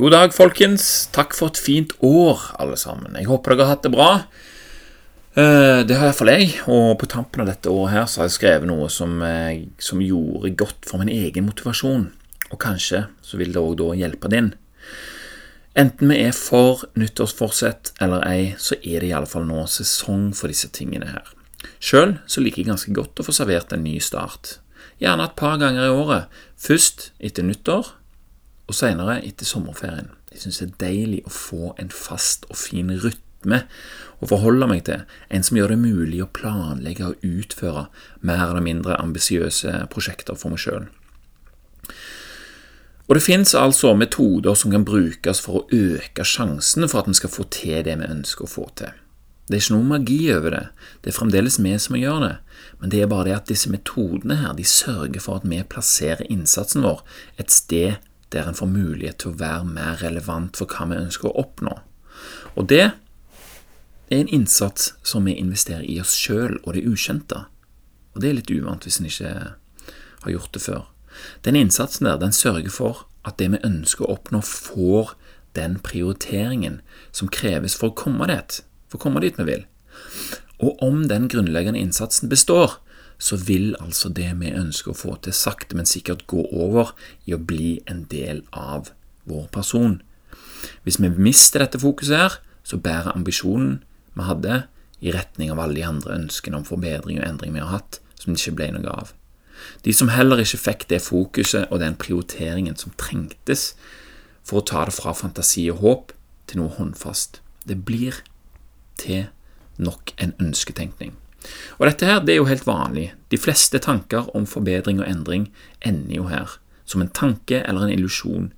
God dag, folkens. Takk for et fint år, alle sammen. Jeg håper dere har hatt det bra. Eh, Det har iallfall jeg, og på tampen av dette året her så har jeg skrevet noe som, eh, som gjorde godt for min egen motivasjon, og kanskje så vil det òg da hjelpe din. Enten vi er for nyttårsforsett eller ei, så er det iallfall nå sesong for disse tingene her. Sjøl så liker jeg ganske godt å få servert en ny start. Gjerne et par ganger i året. Først etter nyttår, og senere etter sommerferien. Jeg syns det er deilig å få en fast og fin rytme å forholde meg til, en som gjør det mulig å planlegge og utføre mer eller mindre ambisiøse prosjekter for meg sjøl. Og det finnes altså metoder som kan brukes for å øke sjansen for at vi skal få til det vi ønsker å få til. Det er ikke noe magi over det, det er fremdeles vi som gjør det, men det er bare det at disse metodene her, de sørger for at vi plasserer innsatsen vår et sted der en får mulighet til å være mer relevant for hva vi ønsker å oppnå. Og det er en innsats som vi investerer i oss sjøl og det ukjente. Og det er litt uvant hvis en ikke har gjort det før. Den innsatsen der, den sørger for at det vi ønsker å oppnå, får den prioriteringen som kreves for å komme dit, for å komme dit vi vil. Og om den grunnleggende innsatsen består, så vil altså det vi ønsker å få til, sakte, men sikkert gå over i å bli en del av vår person. Hvis vi mister dette fokuset her, så bærer ambisjonen vi hadde, i retning av alle de andre ønskene om forbedring og endring vi har hatt, som det ikke ble noe av. De som heller ikke fikk det fokuset og den prioriteringen som trengtes for å ta det fra fantasi og håp til noe håndfast. Det blir til nok en ønsketenkning. Og dette her, det er jo helt vanlig. De fleste tanker om forbedring og endring ender jo her, som en tanke eller en illusjon.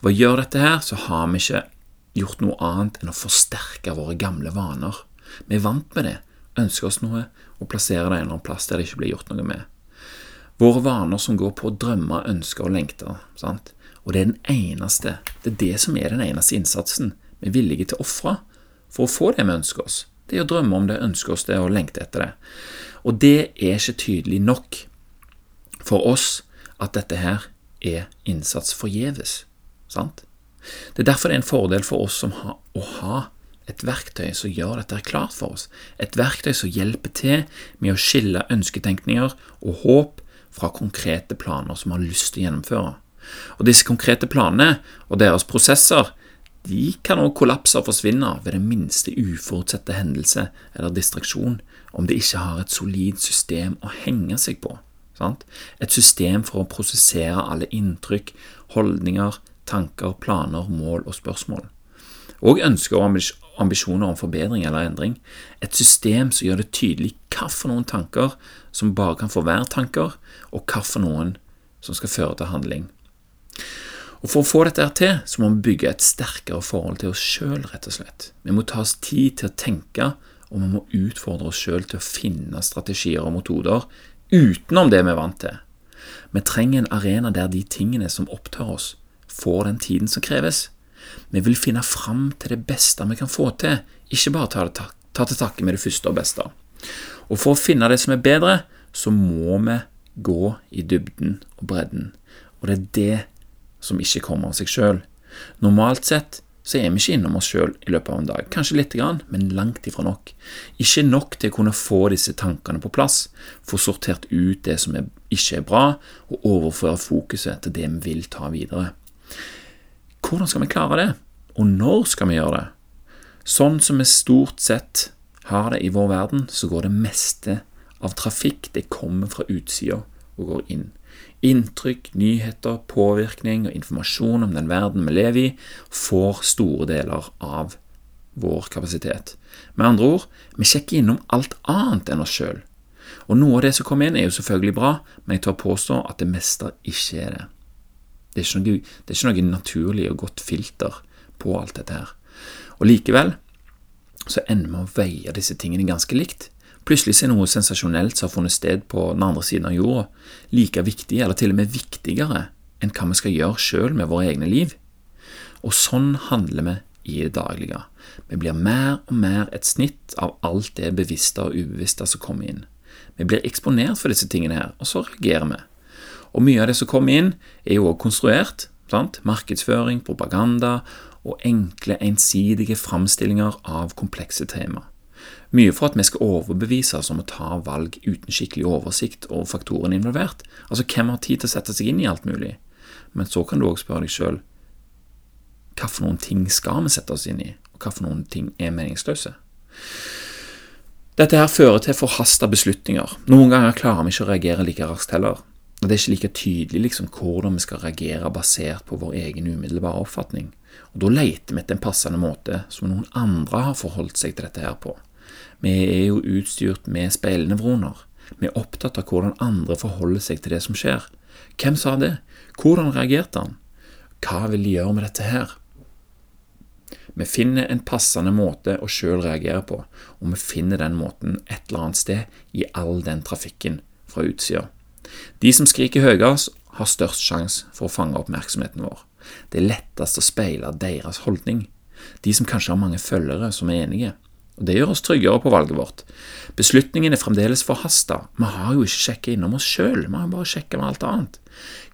Og ved å gjøre dette her, så har vi ikke gjort noe annet enn å forsterke våre gamle vaner. Vi er vant med det, ønsker oss noe og plasserer det en eller annen plass der det ikke blir gjort noe med. Våre vaner som går på å drømme, ønske og lengte. Sant? Og det er den eneste, det er det som er den eneste innsatsen vi er villige til å ofre for å få det vi ønsker oss. Det er å drømme om det, ønske oss det og lengte etter det. Og det er ikke tydelig nok for oss at dette her er innsats forgjeves. Sant? Det er derfor det er en fordel for oss har, å ha et verktøy som gjør dette klart for oss. Et verktøy som hjelper til med å skille ønsketenkninger og håp fra konkrete planer som vi har lyst til å gjennomføre. Og disse konkrete planene og deres prosesser de kan også kollapse og forsvinne ved den minste uforutsette hendelse eller distraksjon om det ikke har et solid system å henge seg på. Sant? Et system for å prosessere alle inntrykk, holdninger, tanker, planer, mål og spørsmål. Og ønsker og ambisjoner om forbedring eller endring. Et system som gjør det tydelig noen tanker som bare kan få være tanker, og noen som skal føre til handling. Og For å få dette til, så må vi bygge et sterkere forhold til oss sjøl. Vi må ta oss tid til å tenke, og vi må utfordre oss sjøl til å finne strategier og metoder utenom det vi er vant til. Vi trenger en arena der de tingene som opptar oss, får den tiden som kreves. Vi vil finne fram til det beste vi kan få til, ikke bare ta, det, ta til takke med det første og beste. Og For å finne det som er bedre, så må vi gå i dybden og bredden. Og det er det som ikke kommer av seg sjøl. Normalt sett så er vi ikke innom oss sjøl i løpet av en dag. Kanskje lite grann, men langt ifra nok. Ikke nok til å kunne få disse tankene på plass, få sortert ut det som ikke er bra, og overføre fokuset til det vi vil ta videre. Hvordan skal vi klare det, og når skal vi gjøre det? Sånn som vi stort sett har det i vår verden, så går det meste av trafikk det kommer fra utsida og går inn. Inntrykk, nyheter, påvirkning og informasjon om den verden vi lever i, får store deler av vår kapasitet. Med andre ord, vi sjekker innom alt annet enn oss sjøl. Og noe av det som kommer inn, er jo selvfølgelig bra, men jeg tør påstå at det meste ikke er det. Det er, noe, det er ikke noe, naturlig og godt filter på alt dette her. Og likevel så ender vi å veie disse tingene ganske likt. Plutselig er noe sensasjonelt som har funnet sted på den andre siden av jorda, like viktig, eller til og med viktigere, enn hva vi skal gjøre sjøl med våre egne liv. Og sånn handler vi i det daglige. Vi blir mer og mer et snitt av alt det bevisste og ubevisste som kommer inn. Vi blir eksponert for disse tingene her, og så reagerer vi. Og mye av det som kommer inn, er jo også konstruert, Sant? Markedsføring, propaganda og enkle, ensidige framstillinger av komplekse tema. Mye for at vi skal overbevise oss om å ta valg uten skikkelig oversikt over faktorene involvert. Altså, hvem har tid til å sette seg inn i alt mulig? Men så kan du òg spørre deg sjøl hva for noen ting skal vi sette oss inn i, og hva for noen ting er meningsløse? Dette her fører til forhasta beslutninger. Noen ganger klarer vi ikke å reagere like raskt heller. Og Det er ikke like tydelig liksom, hvordan vi skal reagere basert på vår egen umiddelbare oppfatning. Og Da leter vi etter en passende måte som noen andre har forholdt seg til dette her på. Vi er jo utstyrt med speilnevroner. Vi er opptatt av hvordan andre forholder seg til det som skjer. Hvem sa det? Hvordan reagerte han? Hva vil de gjøre med dette her? Vi finner en passende måte å sjøl reagere på, og vi finner den måten et eller annet sted i all den trafikken fra utsida. De som skriker høyest, har størst sjanse for å fange oppmerksomheten vår. Det er lettest å speile deres holdning. De som kanskje har mange følgere som er enige. Og Det gjør oss tryggere på valget vårt. Beslutningen er fremdeles forhasta. Vi har jo ikke sjekket innom oss sjøl, vi har bare sjekket med alt annet.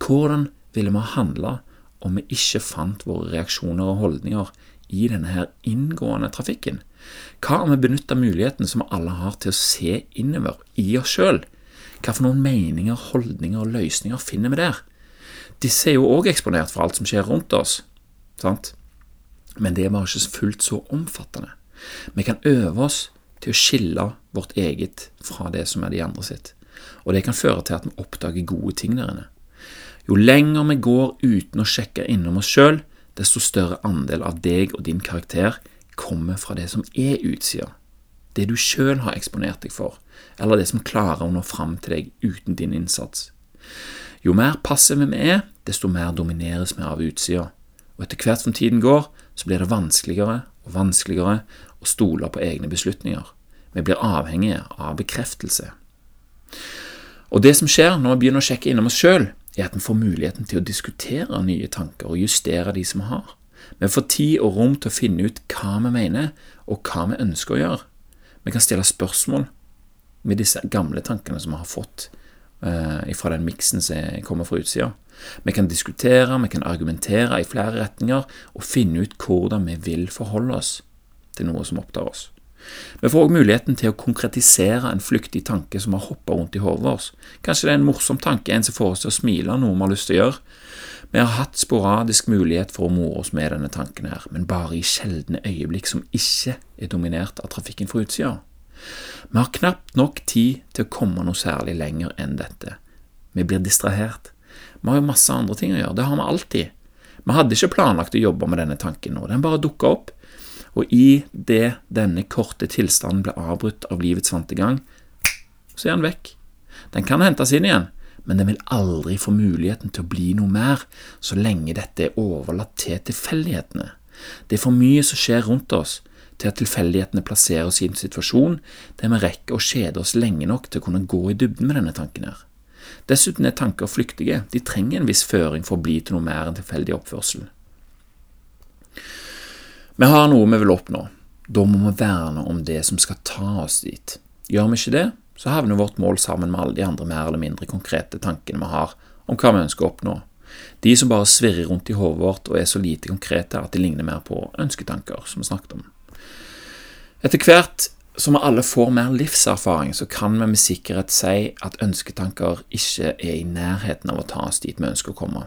Hvordan ville vi handla om vi ikke fant våre reaksjoner og holdninger i denne her inngående trafikken? Hva om vi benytta muligheten som alle har til å se innover i oss sjøl? Hva for noen meninger, holdninger og løsninger finner vi der? Disse er jo òg eksponert for alt som skjer rundt oss, sant? men det bare ikke fullt så omfattende. Vi kan øve oss til å skille vårt eget fra det som er de andre sitt, og det kan føre til at vi oppdager gode ting der inne. Jo lenger vi går uten å sjekke innom oss sjøl, desto større andel av deg og din karakter kommer fra det som er utsida, det du sjøl har eksponert deg for, eller det som klarer å nå fram til deg uten din innsats. Jo mer passive vi er, desto mer domineres vi av utsida, og etter hvert som tiden går, så blir det vanskeligere og vanskeligere å stole på egne beslutninger. Vi blir avhengige av bekreftelse. Og det som skjer når vi begynner å sjekke innom oss sjøl, er at vi får muligheten til å diskutere nye tanker og justere de som vi har. Vi får tid og rom til å finne ut hva vi mener, og hva vi ønsker å gjøre. Vi kan stille spørsmål med disse gamle tankene som vi har fått eh, fra den miksen som kommer fra utsida. Vi kan diskutere, vi kan argumentere i flere retninger og finne ut hvordan vi vil forholde oss til noe som opptar oss. Vi får også muligheten til å konkretisere en flyktig tanke som har hoppa rundt i hodet vårt. Kanskje det er en morsom tanke, en som får oss til å smile, noe vi har lyst til å gjøre. Vi har hatt sporadisk mulighet for å more oss med denne tanken her, men bare i sjeldne øyeblikk som ikke er dominert av trafikken fra utsida. Vi har knapt nok tid til å komme noe særlig lenger enn dette. Vi blir distrahert. Vi har jo masse andre ting å gjøre, det har vi alltid. Vi hadde ikke planlagt å jobbe med denne tanken nå, den bare dukka opp, og i det denne korte tilstanden ble avbrutt av livets vante gang, så er den vekk. Den kan hentes inn igjen, men den vil aldri få muligheten til å bli noe mer så lenge dette er overlatt til tilfeldighetene. Det er for mye som skjer rundt oss til at tilfeldighetene plasserer oss i en situasjon der vi rekker å kjede oss lenge nok til å kunne gå i dybden med denne tanken her. Dessuten er tanker flyktige, de trenger en viss føring for å bli til noe mer enn tilfeldig oppførsel. Vi har noe vi vil oppnå. Da må vi verne om det som skal ta oss dit. Gjør vi ikke det, så havner vårt mål sammen med alle de andre mer eller mindre konkrete tankene vi har om hva vi ønsker å oppnå. De som bare svirrer rundt i hodet vårt og er så lite konkrete at de ligner mer på ønsketanker, som vi snakket om. Etter hvert som vi alle får mer livserfaring, så kan vi med sikkerhet si at ønsketanker ikke er i nærheten av å ta oss dit vi ønsker å komme.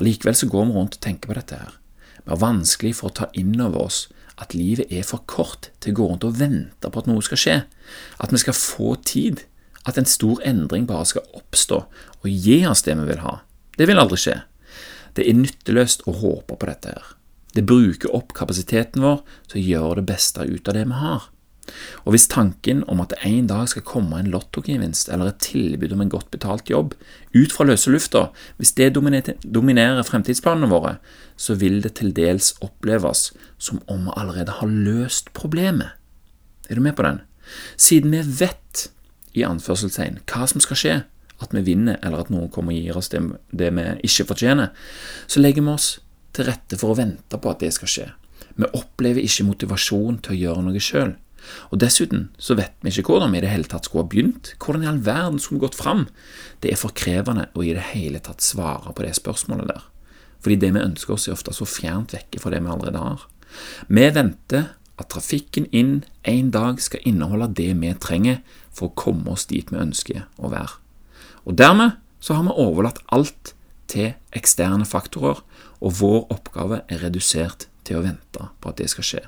Allikevel så går vi rundt og tenker på dette her. Vi har vanskelig for å ta inn over oss at livet er for kort til å gå rundt og vente på at noe skal skje, at vi skal få tid, at en stor endring bare skal oppstå og gi oss det vi vil ha. Det vil aldri skje. Det er nytteløst å håpe på dette her. Det bruker opp kapasiteten vår til å gjøre det beste ut av det vi har. Og hvis tanken om at det en dag skal komme en lottogevinst eller et tilbud om en godt betalt jobb ut fra løse lufta, hvis det dominerer fremtidsplanene våre, så vil det til dels oppleves som om vi allerede har løst problemet. Er du med på den? Siden vi vet, i anførselstegn, hva som skal skje, at vi vinner eller at noen kommer og gir oss det, vi ikke fortjener, så legger vi oss til rette for å vente på at det skal skje. Vi opplever ikke motivasjon til å gjøre noe sjøl. Og Dessuten så vet vi ikke hvordan vi i det hele tatt skulle ha begynt. Hvordan i all verden skulle vi gått fram? Det er for krevende å i det hele tatt svare på det spørsmålet der. fordi det vi ønsker oss, er ofte så fjernt vekke fra det vi allerede har. Vi venter at trafikken inn en dag skal inneholde det vi trenger for å komme oss dit vi ønsker å være. Og dermed så har vi overlatt alt til eksterne faktorer, og vår oppgave er redusert til å vente på at det skal skje.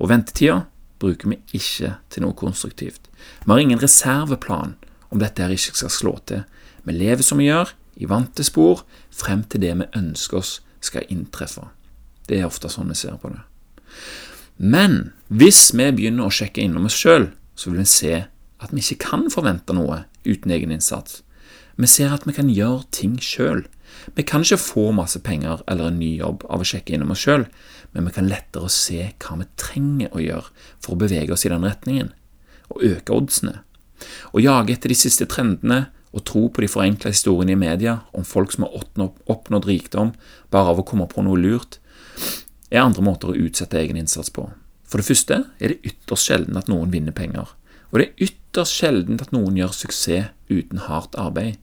Og ventetida bruker vi ikke til noe konstruktivt. Vi har ingen reserveplan om dette her ikke skal slå til. Vi lever som vi gjør, i vante spor, frem til det vi ønsker oss skal inntreffe. Det er ofte sånn vi ser på det. Men hvis vi begynner å sjekke innom oss sjøl, så vil vi se at vi ikke kan forvente noe uten egen innsats. Vi ser at vi kan gjøre ting sjøl. Vi kan ikke få masse penger eller en ny jobb av å sjekke innom oss sjøl, men vi kan lettere se hva vi trenger å gjøre for å bevege oss i den retningen, og øke oddsene. Å jage etter de siste trendene og tro på de forenkla historiene i media om folk som har oppnådd rikdom bare av å komme på noe lurt, er andre måter å utsette egen innsats på. For det første er det ytterst sjelden at noen vinner penger, og det er ytterst sjelden at noen gjør suksess uten hardt arbeid.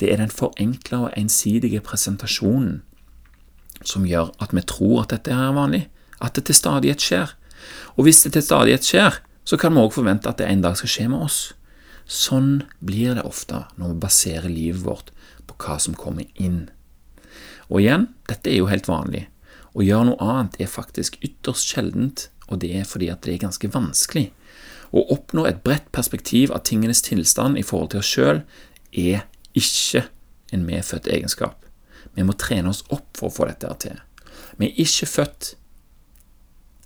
Det er den forenkla og ensidige presentasjonen som gjør at vi tror at dette er vanlig, at det til stadighet skjer. Og hvis det til stadighet skjer, så kan vi òg forvente at det en dag skal skje med oss. Sånn blir det ofte når vi baserer livet vårt på hva som kommer inn. Og igjen, dette er jo helt vanlig. Å gjøre noe annet er faktisk ytterst sjeldent, og det er fordi at det er ganske vanskelig. Å oppnå et bredt perspektiv av tingenes tilstand i forhold til oss sjøl er ikke en medfødt egenskap. Vi må trene oss opp for å få dette til. Vi er ikke født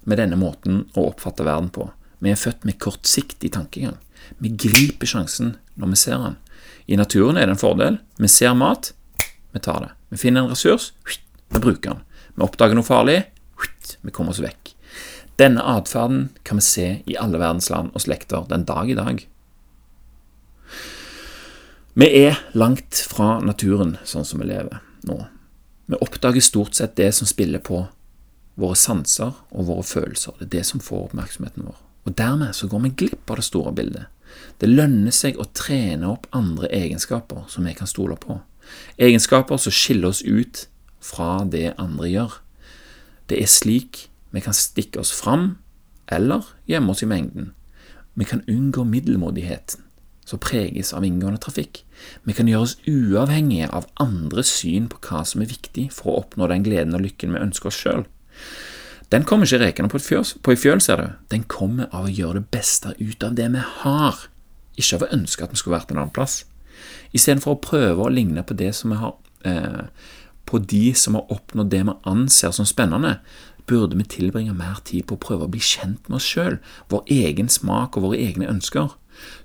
med denne måten å oppfatte verden på. Vi er født med kortsiktig tankegang. Vi griper sjansen når vi ser den. I naturen er det en fordel. Vi ser mat, vi tar det. Vi finner en ressurs, vi bruker den. Vi oppdager noe farlig, vi kommer oss vekk. Denne atferden kan vi se i alle verdens land og slekter den dag i dag. Vi er langt fra naturen sånn som vi lever nå. Vi oppdager stort sett det som spiller på våre sanser og våre følelser. Det er det som får oppmerksomheten vår. Og Dermed så går vi glipp av det store bildet. Det lønner seg å trene opp andre egenskaper som vi kan stole på. Egenskaper som skiller oss ut fra det andre gjør. Det er slik vi kan stikke oss fram, eller gjemme oss i mengden. Vi kan unngå middelmådigheten som preges av inngående trafikk. Vi kan gjøre oss uavhengige av andres syn på hva som er viktig for å oppnå den gleden og lykken vi ønsker oss sjøl. Den kommer ikke rekende på, på i fjøl, ser du. Den kommer av å gjøre det beste ut av det vi har, ikke av å ønske at vi skulle vært en annen plass. Istedenfor å prøve å ligne på det som vi har eh, på de som har oppnådd det vi anser som spennende, burde vi tilbringe mer tid på å prøve å bli kjent med oss sjøl, vår egen smak og våre egne ønsker.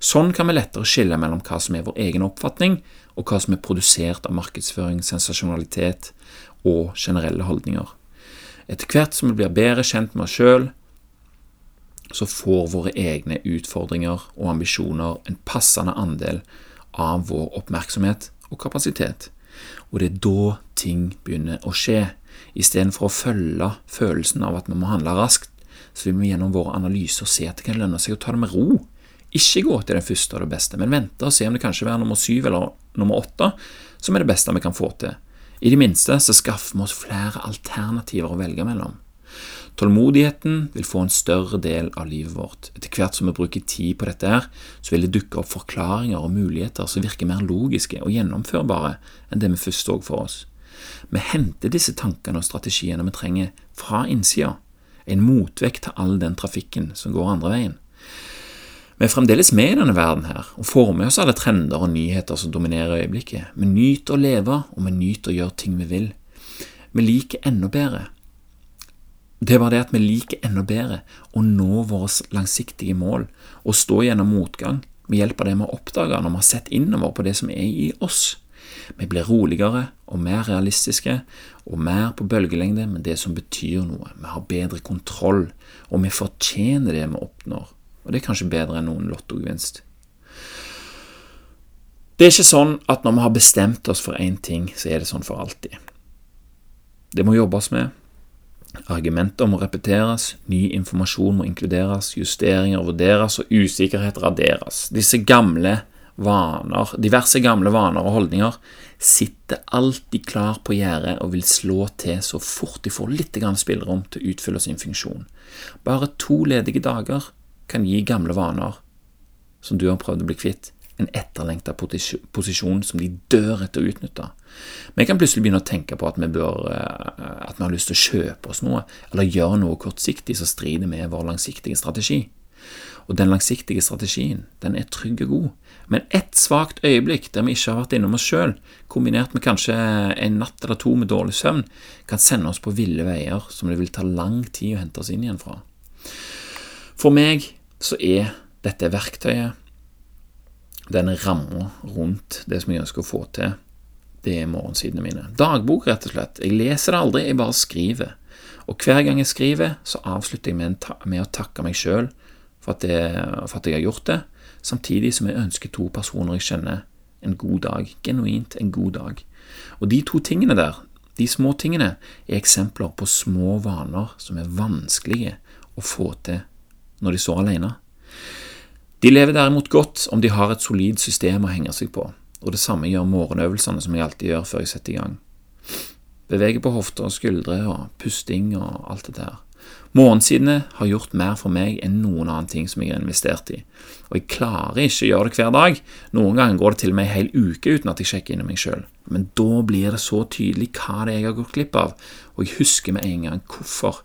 Sånn kan vi lettere skille mellom hva som er vår egen oppfatning, og hva som er produsert av markedsføring, sensasjonalitet og generelle holdninger. Etter hvert som vi blir bedre kjent med oss sjøl, så får våre egne utfordringer og ambisjoner en passende andel av vår oppmerksomhet og kapasitet. Og det er da ting begynner å skje. Istedenfor å følge følelsen av at vi må handle raskt, så vil vi gjennom våre analyser se at det kan lønne seg å ta det med ro ikke gå til den første og det beste, men vente og se om det kanskje er nummer syv eller nummer åtte som er det beste vi kan få til. I det minste så skaffer vi oss flere alternativer å velge mellom. Tålmodigheten vil få en større del av livet vårt. Etter hvert som vi bruker tid på dette, her, så vil det dukke opp forklaringer og muligheter som virker mer logiske og gjennomførbare enn det vi først så for oss. Vi henter disse tankene og strategiene vi trenger, fra innsida, en motvekt til all den trafikken som går andre veien. Vi er fremdeles med i denne verden her, og får med oss alle trender og nyheter som dominerer øyeblikket. Vi nyter å leve, og vi nyter å gjøre ting vi vil. Vi liker enda bedre. Det er bare det at vi liker enda bedre å nå våre langsiktige mål og stå gjennom motgang med hjelp av det vi har oppdaga når vi har sett innover på det som er i oss. Vi blir roligere og mer realistiske og mer på bølgelengde med det som betyr noe. Vi har bedre kontroll, og vi fortjener det vi oppnår og det er kanskje bedre enn noen lottogevinst. Det er ikke sånn at når vi har bestemt oss for én ting, så er det sånn for alltid. Det må jobbes med. Argumenter må repeteres, ny informasjon må inkluderes, justeringer vurderes og usikkerhet raderes. Disse gamle vaner, diverse gamle vaner og holdninger, sitter alltid klar på gjerdet og vil slå til så fort de får litt spillerom til å utfylle sin funksjon. Bare to ledige dager kan gi gamle vaner som du har prøvd å bli kvitt, en etterlengta posisjon som de dør etter å utnytte. Vi kan plutselig begynne å tenke på at vi, bør, eh, at vi har lyst til å kjøpe oss noe, eller gjøre noe kortsiktig som strider med vår langsiktige strategi. Og den langsiktige strategien, den er trygg og god, men ett svakt øyeblikk der vi ikke har vært innom oss sjøl, kombinert med kanskje en natt eller to med dårlig søvn, kan sende oss på ville veier som det vil ta lang tid å hente oss inn igjen fra. For meg så er dette verktøyet denne ramma rundt det som jeg ønsker å få til, det er morgensidene mine. Dagbok, rett og slett. Jeg leser det aldri, jeg bare skriver. Og hver gang jeg skriver, så avslutter jeg med, med å takke meg sjøl for, for, at jeg har gjort det, samtidig som jeg ønsker to personer jeg kjenner, en god dag. Genuint en god dag. Og de to tingene der, de små tingene, er eksempler på små vaner som er vanskelige å få til når de står alene. De lever derimot godt om de har et solid system å henge seg på, og det samme gjør morgenøvelsene som jeg alltid gjør før jeg setter i gang. Beveger på hofter og skuldre og pusting og alt det der. Morgensidene har gjort mer for meg enn noen annen ting som jeg har investert i, og jeg klarer ikke å gjøre det hver dag. Noen ganger går det til og med en hel uke uten at jeg sjekker inn i meg sjøl, men da blir det så tydelig hva det er jeg har gått glipp av, og jeg husker med en gang hvorfor,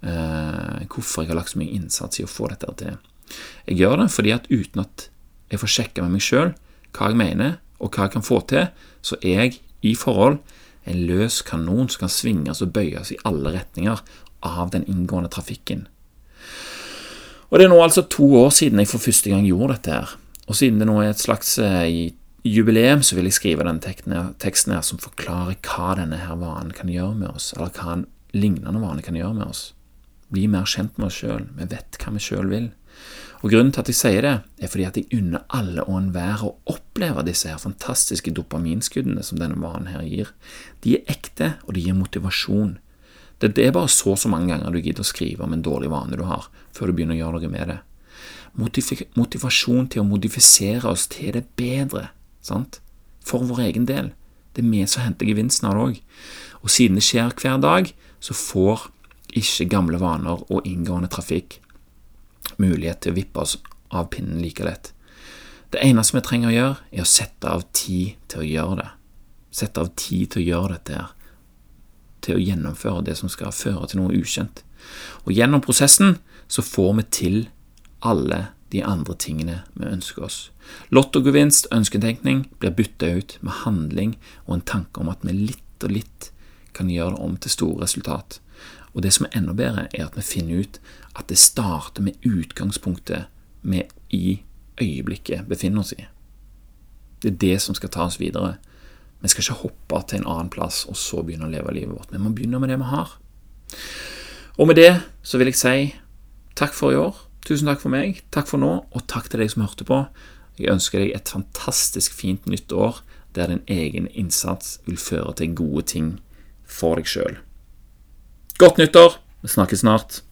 hvorfor jeg har lagt så mye innsats i å få dette til. Jeg gjør det fordi at uten at jeg får sjekka med meg sjøl hva jeg mener, og hva jeg kan få til, så er jeg i forhold en løs kanon som kan svinges og bøyes i alle retninger av den inngående trafikken. Og Det er nå altså to år siden jeg for første gang gjorde dette. her. Og siden det nå er et slags eh, jubileum, så vil jeg skrive den teksten her som forklarer hva denne her vanen kan gjøre med oss, eller hva en lignende vane kan gjøre med oss. Bli mer kjent med oss sjøl. Vi vet hva vi sjøl vil. Og Grunnen til at jeg sier det, er fordi at jeg unner alle og enhver å oppleve disse her fantastiske dopaminskuddene som denne vanen her gir. De er ekte, og de gir motivasjon. Det, er bare så så mange ganger du gidder å skrive om en dårlig vane du har, før du begynner å gjøre noe med det. motivasjon til å modifisere oss til det bedre, sant? For vår egen del. Det er vi som henter gevinsten av det òg. Og siden det skjer hver dag, så får ikke gamle vaner og inngående trafikk mulighet til å vippe oss av pinnen like lett. Det eneste vi trenger å gjøre, er å sette av tid til å gjøre det. Sette av tid til å gjøre dette her. Til å gjennomføre det som skal føre til noe ukjent. Og gjennom prosessen så får vi til alle de andre tingene vi ønsker oss. Lottogevinst, ønsketenkning, blir bytta ut med handling og en tanke om at vi litt og litt kan gjøre det om til store resultat. Og det som er enda bedre, er at vi finner ut at det starter med utgangspunktet vi i øyeblikket befinner oss i. Det er det som skal ta oss videre. Vi skal ikke hoppe til en annen plass og så begynne å leve livet vårt. Vi må begynne med det vi har. Og med det så vil jeg si takk for i år. Tusen takk for meg. Takk for nå, og takk til deg som hørte på. Jeg ønsker deg et fantastisk fint nytt år der din egen innsats vil føre til gode ting for deg sjøl. Godt nyttår! Vi snakkes snart.